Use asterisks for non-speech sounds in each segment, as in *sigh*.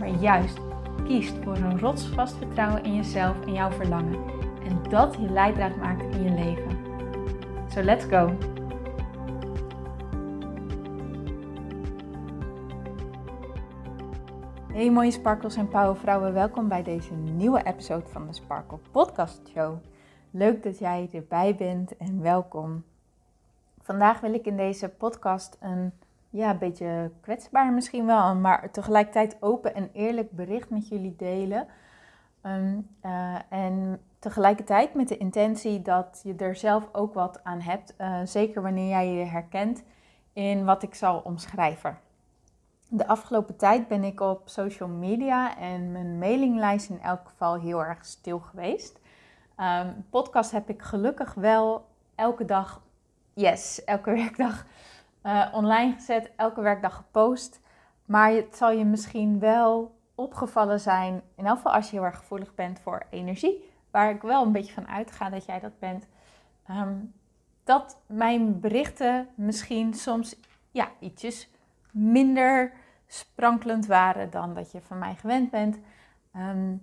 maar juist kiest voor een rotsvast vertrouwen in jezelf en jouw verlangen. En dat je leidraad maakt in je leven. So let's go! Hey mooie sparkles en powervrouwen, welkom bij deze nieuwe episode van de Sparkle Podcast Show. Leuk dat jij erbij bent en welkom. Vandaag wil ik in deze podcast een ja, een beetje kwetsbaar misschien wel, maar tegelijkertijd open en eerlijk bericht met jullie delen. Ehm, eh, en tegelijkertijd met de intentie dat je er zelf ook wat aan hebt, uh, zeker wanneer jij je herkent in wat ik zal omschrijven. De afgelopen tijd ben ik op social media en mijn mailinglijst in elk geval heel erg stil geweest. Um, podcast heb ik gelukkig wel elke dag, yes, elke *laughs* werkdag uh, online gezet, elke werkdag gepost. Maar het zal je misschien wel opgevallen zijn, in elk geval als je heel erg gevoelig bent voor energie, waar ik wel een beetje van uitga dat jij dat bent, ehm, dat mijn berichten misschien soms ja, ietsjes minder sprankelend waren dan dat je van mij gewend bent. Ehm,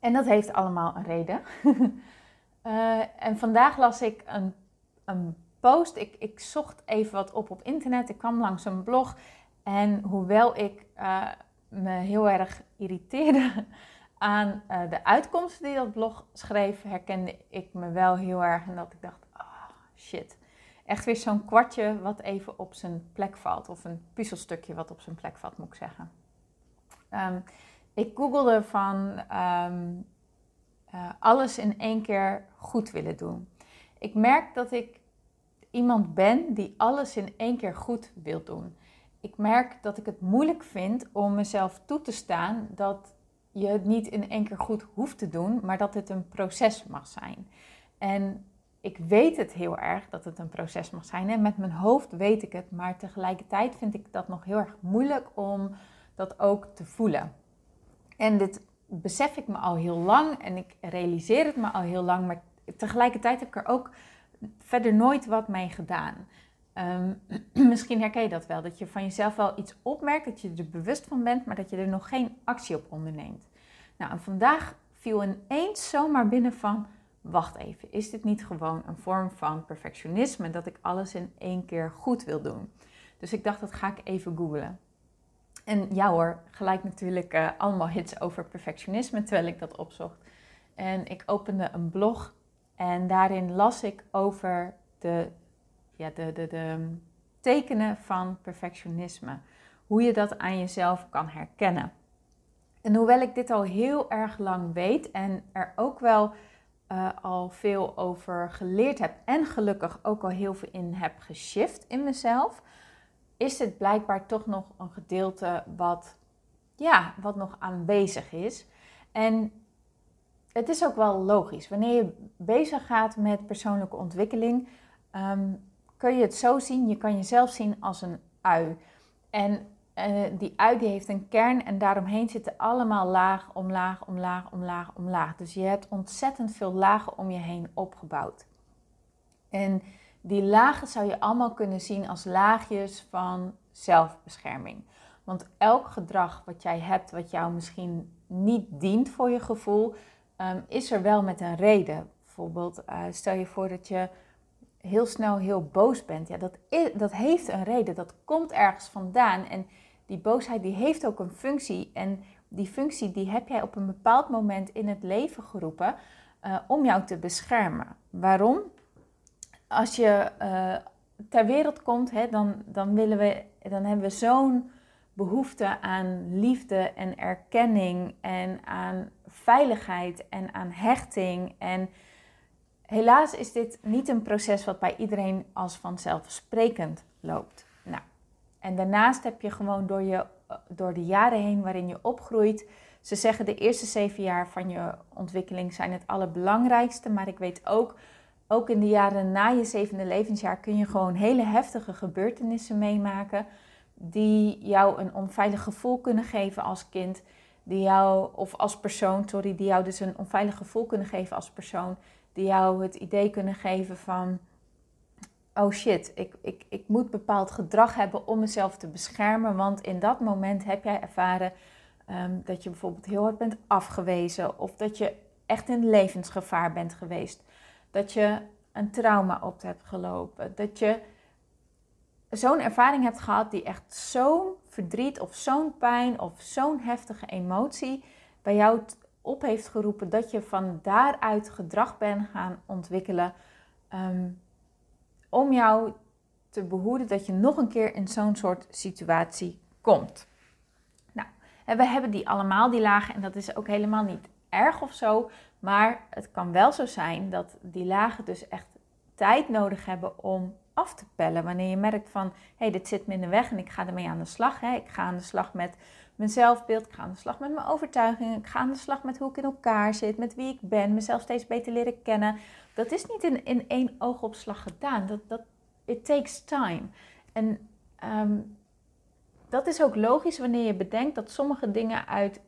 en dat heeft allemaal een reden. uh, *laughs* en vandaag las ik een, een post. Ik, ik zocht even wat op op internet. Ik kwam langs een blog. En hoewel ik uh, me heel erg irriteerde *laughs* aan uh, de uitkomsten die dat blog schreef, herkende ik me wel heel erg. En dat ik dacht, oh shit. Echt weer zo'n kwartje wat even op zijn plek valt. Of een puzzelstukje wat op zijn plek valt, moet ik zeggen. Um, ik googelde van um, uh, alles in één keer goed willen doen. Ik merk dat ik iemand ben die alles in één keer goed wil doen. Ik merk dat ik het moeilijk vind om mezelf toe te staan dat je het niet in één keer goed hoeft te doen, maar dat het een proces mag zijn. En ik weet het heel erg dat het een proces mag zijn. En met mijn hoofd weet ik het, maar tegelijkertijd vind ik dat nog heel erg moeilijk om dat ook te voelen. En dit besef ik me al heel lang en ik realiseer het me al heel lang, maar tegelijkertijd heb ik er ook verder nooit wat mee gedaan. Um, *clears throat* misschien herken je dat wel, dat je van jezelf wel iets opmerkt, dat je er bewust van bent, maar dat je er nog geen actie op onderneemt. Nou, en vandaag viel ineens zomaar binnen van, wacht even, is dit niet gewoon een vorm van perfectionisme, dat ik alles in één keer goed wil doen? Dus ik dacht, dat ga ik even googlen. En ja hoor, gelijk natuurlijk uh, allemaal hits over perfectionisme, terwijl ik dat opzocht. En ik opende een blog en daarin las ik over de, ja, de, de, de tekenen van perfectionisme. Hoe je dat aan jezelf kan herkennen. En hoewel ik dit al heel erg lang weet en er ook wel uh, al veel over geleerd heb en gelukkig ook al heel veel in heb geshift in mezelf, is het blijkbaar toch nog een gedeelte wat, ja, wat nog aanwezig is. En het is ook wel logisch. Wanneer je bezig gaat met persoonlijke ontwikkeling, um, kun je het zo zien. Je kan jezelf zien als een ui. En uh, die ui die heeft een kern en daaromheen zitten allemaal laag, omlaag, omlaag, omlaag, omlaag. Dus je hebt ontzettend veel lagen om je heen opgebouwd. En die lagen zou je allemaal kunnen zien als laagjes van zelfbescherming. Want elk gedrag wat jij hebt, wat jou misschien niet dient voor je gevoel, um, is er wel met een reden. Bijvoorbeeld, uh, stel je voor dat je heel snel heel boos bent. Ja, dat, is, dat heeft een reden. Dat komt ergens vandaan. En die boosheid die heeft ook een functie. En die functie die heb jij op een bepaald moment in het leven geroepen uh, om jou te beschermen. Waarom? Als je uh, ter wereld komt, hè, dan, dan, willen we, dan hebben we zo'n behoefte aan liefde en erkenning en aan veiligheid en aan hechting. En helaas is dit niet een proces wat bij iedereen als vanzelfsprekend loopt. Nou, en daarnaast heb je gewoon door je door de jaren heen waarin je opgroeit. Ze zeggen de eerste zeven jaar van je ontwikkeling zijn het allerbelangrijkste. Maar ik weet ook, ook in de jaren na je zevende levensjaar kun je gewoon hele heftige gebeurtenissen meemaken. Die jou een onveilig gevoel kunnen geven als kind. Die jou, of als persoon, sorry, die jou dus een onveilig gevoel kunnen geven als persoon. Die jou het idee kunnen geven van oh shit, ik, ik, ik moet bepaald gedrag hebben om mezelf te beschermen. Want in dat moment heb jij ervaren ehm, dat je bijvoorbeeld heel hard bent afgewezen. Of dat je echt in levensgevaar bent geweest. Dat je een trauma op hebt gelopen. Dat je zo'n ervaring hebt gehad die echt zo'n verdriet of zo'n pijn of zo'n heftige emotie bij jou op heeft geroepen. Dat je van daaruit gedrag bent gaan ontwikkelen. Ehm, om jou te behoeden dat je nog een keer in zo'n soort situatie komt. Nou, we hebben die allemaal, die lagen, en dat is ook helemaal niet erg of zo. Maar het kan wel zo zijn dat die lagen dus echt tijd nodig hebben om af te pellen. Wanneer je merkt van, hé, hey, dit zit me in de weg en ik ga ermee aan de slag. Hè. Ik ga aan de slag met mijn zelfbeeld, ik ga aan de slag met mijn overtuigingen, ik ga aan de slag met hoe ik in elkaar zit, met wie ik ben, mezelf steeds beter leren kennen. Dat is niet in, in één oogopslag gedaan. Dat, dat, it takes time. En ehm, dat is ook logisch wanneer je bedenkt dat sommige dingen uit,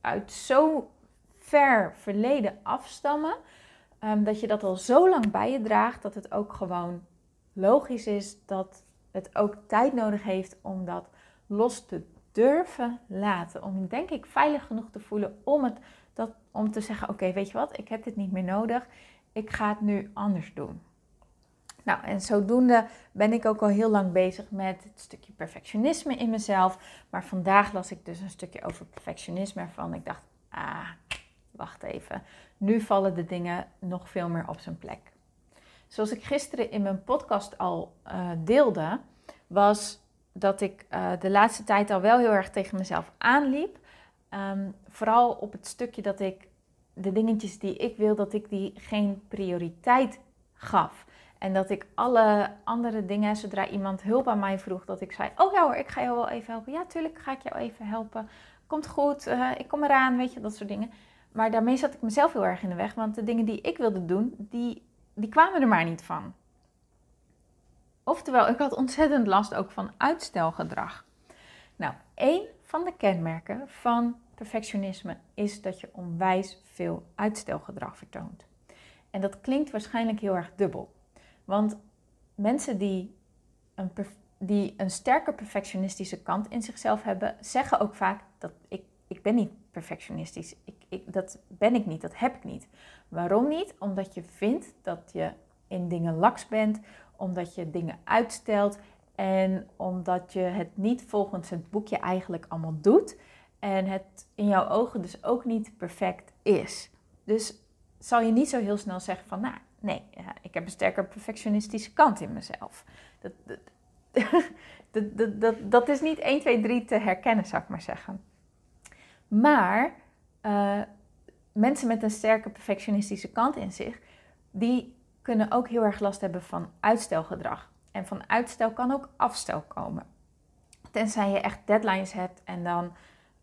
uit zo ver verleden afstammen. Um, dat je dat al zo lang bij je draagt dat het ook gewoon logisch is dat het ook tijd nodig heeft om dat los te durven laten. Om denk ik veilig genoeg te voelen om, het, dat, om te zeggen: Oké, weet je wat, ik heb dit niet meer nodig. Ik ga het nu anders doen. Nou, en zodoende ben ik ook al heel lang bezig met het stukje perfectionisme in mezelf. Maar vandaag las ik dus een stukje over perfectionisme ervan. Ik dacht, ah, wacht even. Nu vallen de dingen nog veel meer op zijn plek. Zoals ik gisteren in mijn podcast al uh, deelde, was dat ik uh, de laatste tijd al wel heel erg tegen mezelf aanliep. Um, vooral op het stukje dat ik de dingetjes die ik wil, dat ik die geen prioriteit gaf. En dat ik alle andere dingen, zodra iemand hulp aan mij vroeg, dat ik zei: Oh ja hoor, ik ga jou wel even helpen. Ja, tuurlijk ga ik jou even helpen. Komt goed, uh, ik kom eraan, weet je, dat soort dingen. Maar daarmee zat ik mezelf heel erg in de weg, want de dingen die ik wilde doen, die, die kwamen er maar niet van. Oftewel, ik had ontzettend last ook van uitstelgedrag. Nou, één van de kenmerken van perfectionisme is dat je onwijs veel uitstelgedrag vertoont. En dat klinkt waarschijnlijk heel erg dubbel. Want mensen die een, die een sterke perfectionistische kant in zichzelf hebben, zeggen ook vaak dat ik, ik ben niet perfectionistisch. Ik, dat ben ik niet, dat heb ik niet. Waarom niet? Omdat je vindt dat je in dingen laks bent, omdat je dingen uitstelt en omdat je het niet volgens het boekje eigenlijk allemaal doet en het in jouw ogen dus ook niet perfect is. Dus zal je niet zo heel snel zeggen van, nou, nee, ik heb een sterker perfectionistische kant in mezelf. Dat, dat, *laughs* dat, dat, dat is niet 1, 2, 3 te herkennen, zou ik maar zeggen. Maar uh, mensen met een sterke perfectionistische kant in zich, die kunnen ook heel erg last hebben van uitstelgedrag. En van uitstel kan ook afstel komen. Tenzij je echt deadlines hebt en dan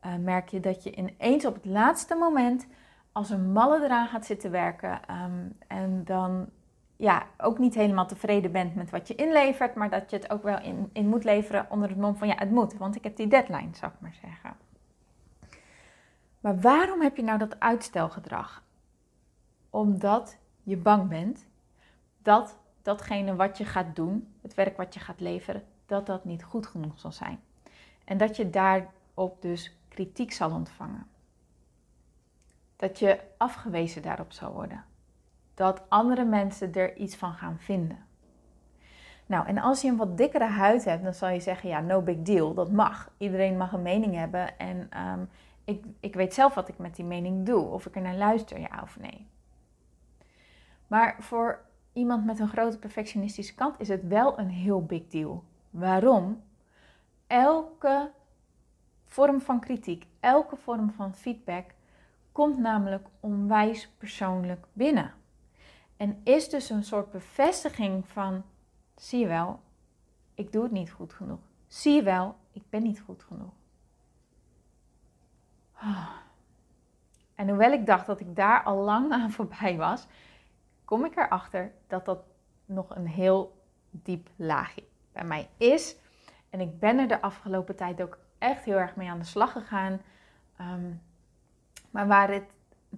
uh, merk je dat je ineens op het laatste moment als een malle eraan gaat zitten werken. Um, en dan ja, ook niet helemaal tevreden bent met wat je inlevert, maar dat je het ook wel in, in moet leveren onder het mom van ja, het moet, want ik heb die deadline, zou ik maar zeggen. Maar waarom heb je nou dat uitstelgedrag? Omdat je bang bent dat datgene wat je gaat doen, het werk wat je gaat leveren, dat dat niet goed genoeg zal zijn. En dat je daarop dus kritiek zal ontvangen. Dat je afgewezen daarop zal worden. Dat andere mensen er iets van gaan vinden. Nou, en als je een wat dikkere huid hebt, dan zal je zeggen: ja, no big deal. Dat mag. Iedereen mag een mening hebben. En ehm, ik, ik weet zelf wat ik met die mening doe. Of ik er naar luister, ja of nee. Maar voor iemand met een grote perfectionistische kant is het wel een heel big deal. Waarom? Elke vorm van kritiek, elke vorm van feedback komt namelijk onwijs persoonlijk binnen. En is dus een soort bevestiging van: zie je wel, ik doe het niet goed genoeg. Zie je wel, ik ben niet goed genoeg. En hoewel ik dacht dat ik daar al lang aan voorbij was, kom ik erachter dat dat nog een heel diep laagje bij mij is. En ik ben er de afgelopen tijd ook echt heel erg mee aan de slag gegaan. Ehm, maar waar het,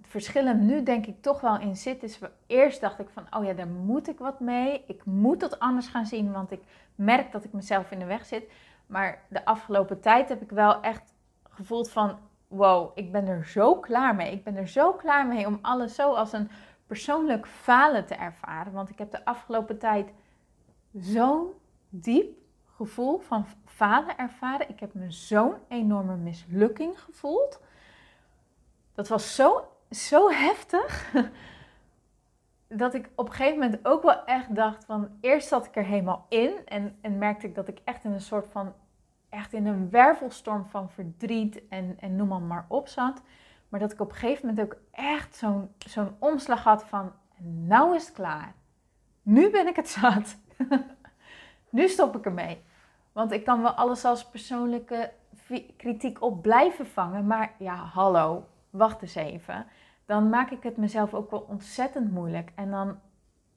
verschil nu denk ik toch wel in zit, is eerst dacht ik van, oh ja, daar moet ik wat mee. Ik moet dat anders gaan zien, want ik merk dat ik mezelf in de weg zit. Maar de afgelopen tijd heb ik wel echt gevoeld van, wow, ik ben er zo klaar mee. Ik ben er zo klaar mee om alles zo als een persoonlijk falen te ervaren. Want ik heb de afgelopen tijd zo'n diep gevoel van falen ervaren. Ik heb me zo'n enorme mislukking gevoeld. Dat was zo, zo heftig. *laughs* Dat ik op een gegeven moment ook wel echt dacht van... Eerst zat ik er helemaal in en, en merkte ik dat ik echt in een soort van... Echt in een wervelstorm van verdriet en, en noem maar, op zat. Maar dat ik op een gegeven moment ook echt zo'n zo'n omslag had van... Nou is het klaar. Nu ben ik het zat. *laughs* nu stop ik ermee. Want ik kan wel alles als persoonlijke kritiek op blijven vangen. Maar ja, hallo, wacht eens even. Dan maak ik het mezelf ook wel ontzettend moeilijk. En dan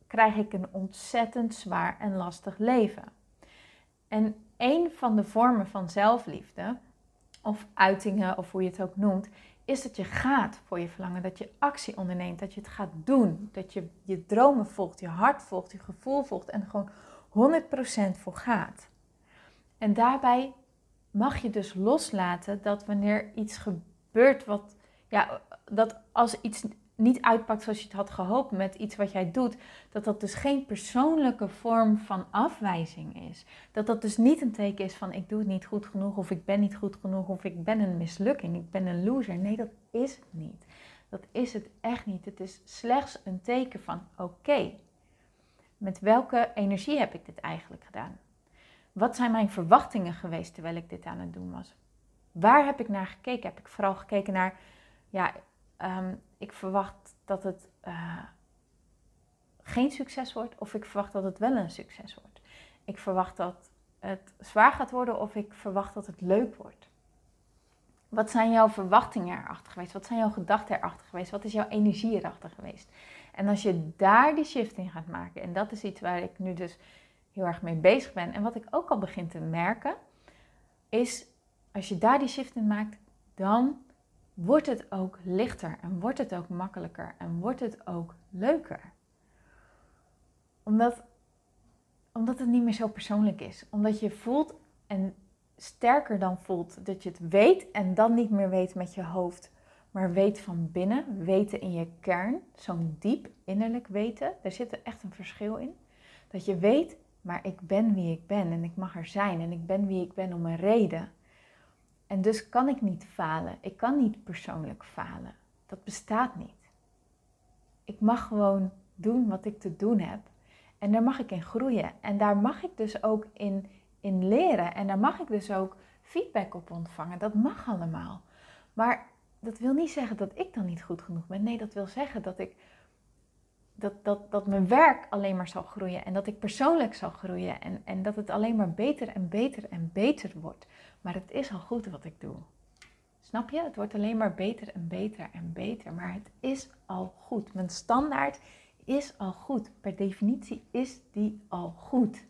krijg ik een ontzettend zwaar en lastig leven. En een van de vormen van zelfliefde, of uitingen, of hoe je het ook noemt, is dat je gaat voor je verlangen, dat je actie onderneemt, dat je het gaat doen, dat je je dromen volgt, je hart volgt, je gevoel volgt en gewoon 100% voor gaat. En daarbij mag je dus loslaten dat wanneer iets gebeurt wat, ja, dat als iets niet uitpakt zoals je het had gehoopt met iets wat jij doet, dat dat dus geen persoonlijke vorm van afwijzing is. Dat dat dus niet een teken is van ik doe het niet goed genoeg of ik ben niet goed genoeg of ik ben een mislukking, ik ben een loser. Nee, dat is het niet. Dat is het echt niet. Het is slechts een teken van oké, met welke energie heb ik dit eigenlijk gedaan? Wat zijn mijn verwachtingen geweest terwijl ik dit aan het doen was? Waar heb ik naar gekeken? Heb ik vooral gekeken naar, ja, ehm, ik verwacht dat het uh, geen succes wordt of ik verwacht dat het wel een succes wordt. Ik verwacht dat het zwaar gaat worden of ik verwacht dat het leuk wordt. Wat zijn jouw verwachtingen erachter geweest? Wat zijn jouw gedachten erachter geweest? Wat is jouw energie erachter geweest? En als je daar die shift in gaat maken, en dat is iets waar ik nu dus heel erg mee bezig ben. En wat ik ook al begin te merken, is als je daar die shift in maakt, dan wordt het ook lichter en wordt het ook makkelijker en wordt het ook leuker. Omdat, omdat het niet meer zo persoonlijk is. Omdat je voelt en sterker dan voelt dat je het weet en dan niet meer weet met je hoofd, maar weet van binnen, weten in je kern, zo'n diep innerlijk weten. Er zit echt een verschil in. Dat je weet, maar ik ben wie ik ben en ik mag er zijn en ik ben wie ik ben om een reden. En dus kan ik niet falen. Ik kan niet persoonlijk falen. Dat bestaat niet. Ik mag gewoon doen wat ik te doen heb. En daar mag ik in groeien. En daar mag ik dus ook in, in leren. En daar mag ik dus ook feedback op ontvangen. Dat mag allemaal. Maar dat wil niet zeggen dat ik dan niet goed genoeg ben. Nee, dat wil zeggen dat ik dat, dat, dat mijn werk alleen maar zal groeien en dat ik persoonlijk zal groeien en, en dat het alleen maar beter en beter en beter wordt. Maar het is al goed wat ik doe. Snap je? Het wordt alleen maar beter en beter en beter. Maar het is al goed. Mijn standaard is al goed. Per definitie is die al goed.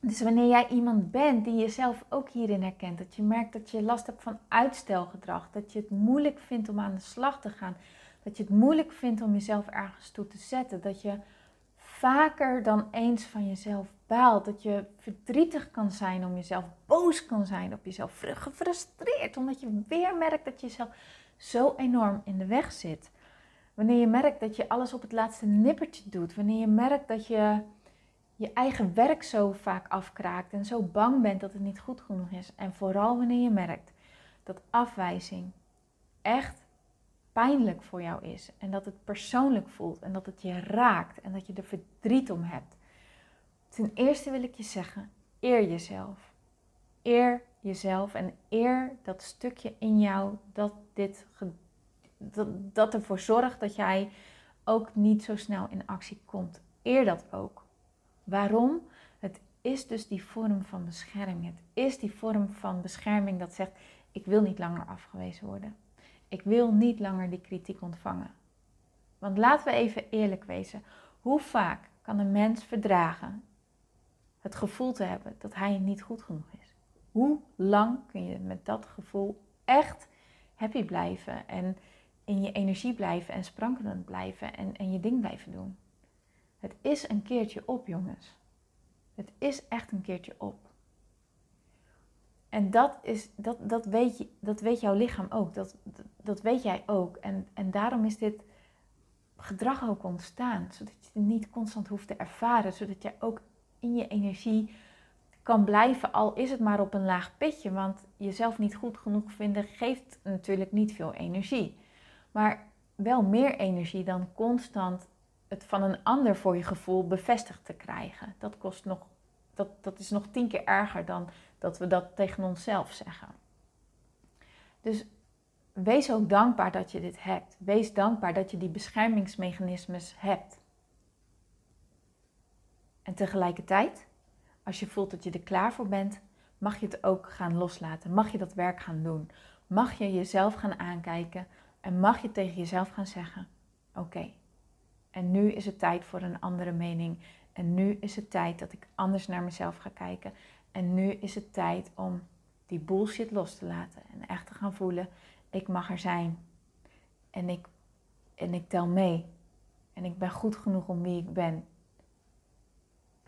Dus wanneer jij iemand bent die jezelf ook hierin herkent, dat je merkt dat je last hebt van uitstelgedrag, dat je het moeilijk vindt om aan de slag te gaan, dat je het moeilijk vindt om jezelf ergens toe te zetten. Dat je vaker dan eens van jezelf Dat je verdrietig kan zijn om jezelf, boos kan zijn op jezelf, gefrustreerd omdat je weer merkt dat je jezelf zo enorm in de weg zit. Wanneer je merkt dat je alles op het laatste nippertje doet. Wanneer je merkt dat je je eigen werk zo vaak afkraakt en zo bang bent dat het niet goed genoeg is. En vooral wanneer je merkt dat afwijzing echt pijnlijk voor jou is en dat het persoonlijk voelt en dat het je raakt en dat je er verdriet om hebt. Ten eerste wil ik je zeggen, eer jezelf. Eer jezelf en eer dat stukje in jou dat dit dat, dat ervoor zorgt dat jij ook niet zo snel in actie komt. Eer dat ook. Waarom? Het is dus die vorm van bescherming. Het is die vorm van bescherming dat zegt: ik wil niet langer afgewezen worden. Ik wil niet langer die kritiek ontvangen. Want laten we even eerlijk wezen. Hoe vaak kan een mens verdragen het gevoel te hebben dat hij niet goed genoeg is? Hoe lang kun je met dat gevoel echt happy blijven en in je energie blijven en sprankelend blijven en, en je ding blijven doen? Het is een keertje op, jongens. Het is echt een keertje op. En dat, is, dat, dat, weet, je, dat weet jouw lichaam ook. Dat, dat, weet jij ook. En, en daarom is dit gedrag ook ontstaan. Zodat je het niet constant hoeft te ervaren. Zodat je ook in je energie kan blijven. Al is het maar op een laag pitje. Want jezelf niet goed genoeg vinden geeft natuurlijk niet veel energie. Maar wel meer energie dan constant het van een ander voor je gevoel bevestigd te krijgen. Dat, kost nog, dat, dat is nog tien keer erger dan dat we dat tegen onszelf zeggen. Dus wees ook dankbaar dat je dit hebt. Wees dankbaar dat je die beschermingsmechanismes hebt. En tegelijkertijd, als je voelt dat je er klaar voor bent, mag je het ook gaan loslaten. Mag je dat werk gaan doen. Mag je jezelf gaan aankijken en mag je tegen jezelf gaan zeggen: Oké, en nu is het tijd voor een andere mening. En nu is het tijd dat ik anders naar mezelf ga kijken. En nu is het tijd om die bullshit los te laten. En echt te gaan voelen, ik mag er zijn. En ik, en ik tel mee. En ik ben goed genoeg om wie ik ben.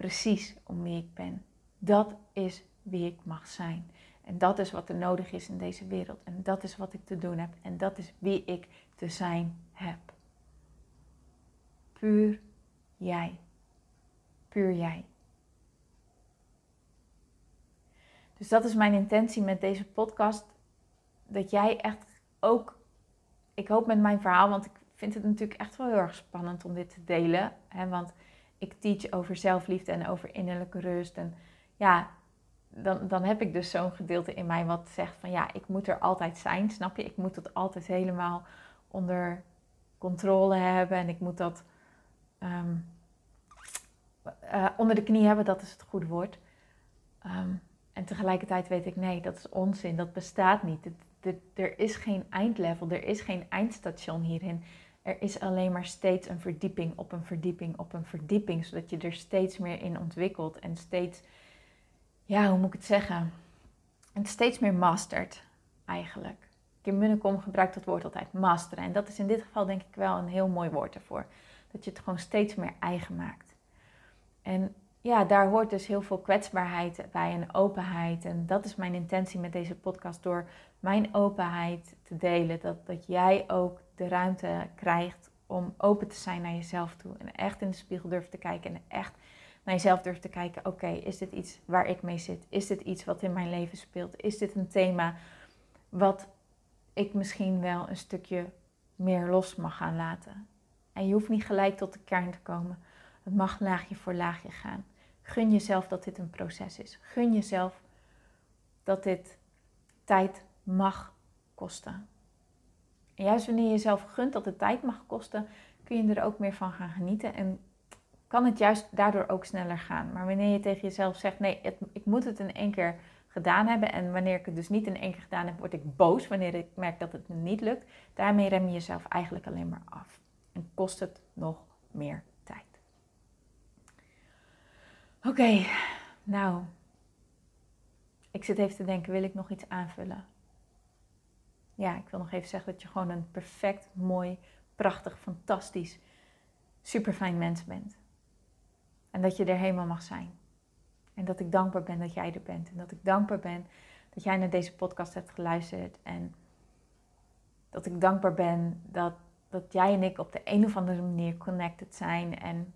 Precies om wie ik ben. Dat is wie ik mag zijn. En dat is wat er nodig is in deze wereld. En dat is wat ik te doen heb. En dat is wie ik te zijn heb. Puur jij. Puur jij. Dus dat is mijn intentie met deze podcast. Dat jij echt ook, ik hoop met mijn verhaal, want ik vind het natuurlijk echt wel heel erg spannend om dit te delen. Hè, want ik teach over zelfliefde en over innerlijke rust. En ja, dan, dan heb ik dus zo'n gedeelte in mij wat zegt van ja, ik moet er altijd zijn, snap je? Ik moet het altijd helemaal onder controle hebben en ik moet dat Ehm, eh, onder de knie hebben, dat is het goede woord. Ehm, en tegelijkertijd weet ik, nee, dat is onzin, dat bestaat niet. er is geen eindlevel, er is geen eindstation hierin. Er is alleen maar steeds een verdieping op een verdieping op een verdieping, zodat je er steeds meer in ontwikkelt en steeds, ja, hoe moet ik het zeggen? En steeds meer mastert, eigenlijk. Kim Munnekom gebruikt dat woord altijd, masteren. En dat is in dit geval denk ik wel een heel mooi woord ervoor. Dat je het gewoon steeds meer eigen maakt. En ja, daar hoort dus heel veel kwetsbaarheid bij en openheid. En dat is mijn intentie met deze podcast door mijn openheid te delen. Dat, dat jij ook de ruimte krijgt om open te zijn naar jezelf toe. En echt in de spiegel durft te kijken en echt naar jezelf durft te kijken. Oké, is dit iets waar ik mee zit? Is dit iets wat in mijn leven speelt? Is dit een thema wat ik misschien wel een stukje meer los mag gaan laten? En je hoeft niet gelijk tot de kern te komen. Het mag laagje voor laagje gaan. Gun jezelf dat dit een proces is. Gun jezelf dat dit tijd mag kosten. En juist wanneer je jezelf gunt dat het tijd mag kosten, kun je er ook meer van gaan genieten. En kan het juist daardoor ook sneller gaan. Maar wanneer je tegen jezelf zegt: nee, ik moet het in één keer gedaan hebben. En wanneer ik het dus niet in één keer gedaan heb, word ik boos wanneer ik merk dat het niet lukt. Daarmee rem je jezelf eigenlijk alleen maar af en kost het nog meer tijd. Oké, nou, ik zit even te denken, wil ik nog iets aanvullen? Ja, ik wil nog even zeggen dat je gewoon een perfect, mooi, prachtig, fantastisch, super fijn mens bent. En dat je er helemaal mag zijn. En dat ik dankbaar ben dat jij er bent. En dat ik dankbaar ben dat jij naar deze podcast hebt geluisterd. En dat ik dankbaar ben dat dat jij en ik op de een of andere manier connected zijn. En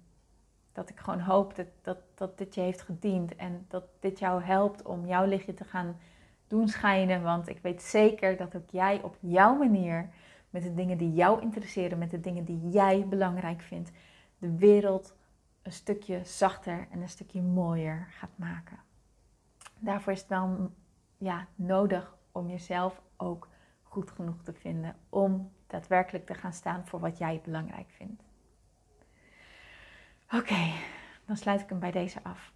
dat ik gewoon hoop dat, dat, dat dit je heeft gediend. En dat dit jou helpt om jouw lichtje te gaan doen schijnen. Want ik weet zeker dat ook jij op jouw manier, met de dingen die jou interesseren, met de dingen die jij belangrijk vindt, de wereld een stukje zachter en een stukje mooier gaat maken. Daarvoor is het wel ja, nodig om jezelf ook goed genoeg te vinden om daadwerkelijk te gaan staan voor wat jij belangrijk vindt. Oké, dan sluit ik hem bij deze af.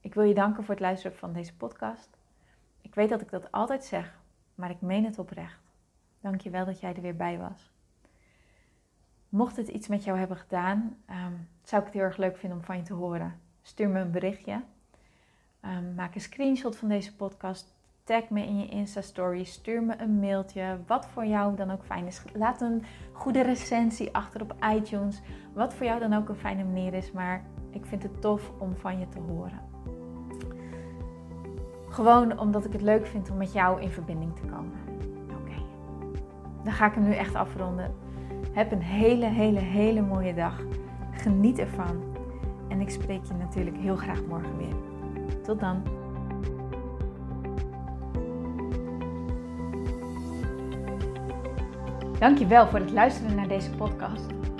Ik wil je danken voor het luisteren van deze podcast. Ik weet dat ik dat altijd zeg, maar ik meen het oprecht. Dank je wel dat jij er weer bij was. Mocht het iets met jou hebben gedaan, um, zou ik het heel erg leuk vinden om van je te horen. Stuur me een berichtje. Um, maak een screenshot van deze podcast. Tag me in je Insta-story. Stuur me een mailtje. Wat voor jou dan ook fijn is. Laat een goede recensie achter op iTunes. Wat voor jou dan ook een fijne manier is. Maar ik vind het tof om van je te horen. Gewoon omdat ik het leuk vind om met jou in verbinding te komen. Oké, dan ga ik hem nu echt afronden. Heb een hele, hele, hele mooie dag. Geniet ervan. En ik spreek je natuurlijk heel graag morgen weer. Tot dan. Dankjewel voor het luisteren naar deze podcast.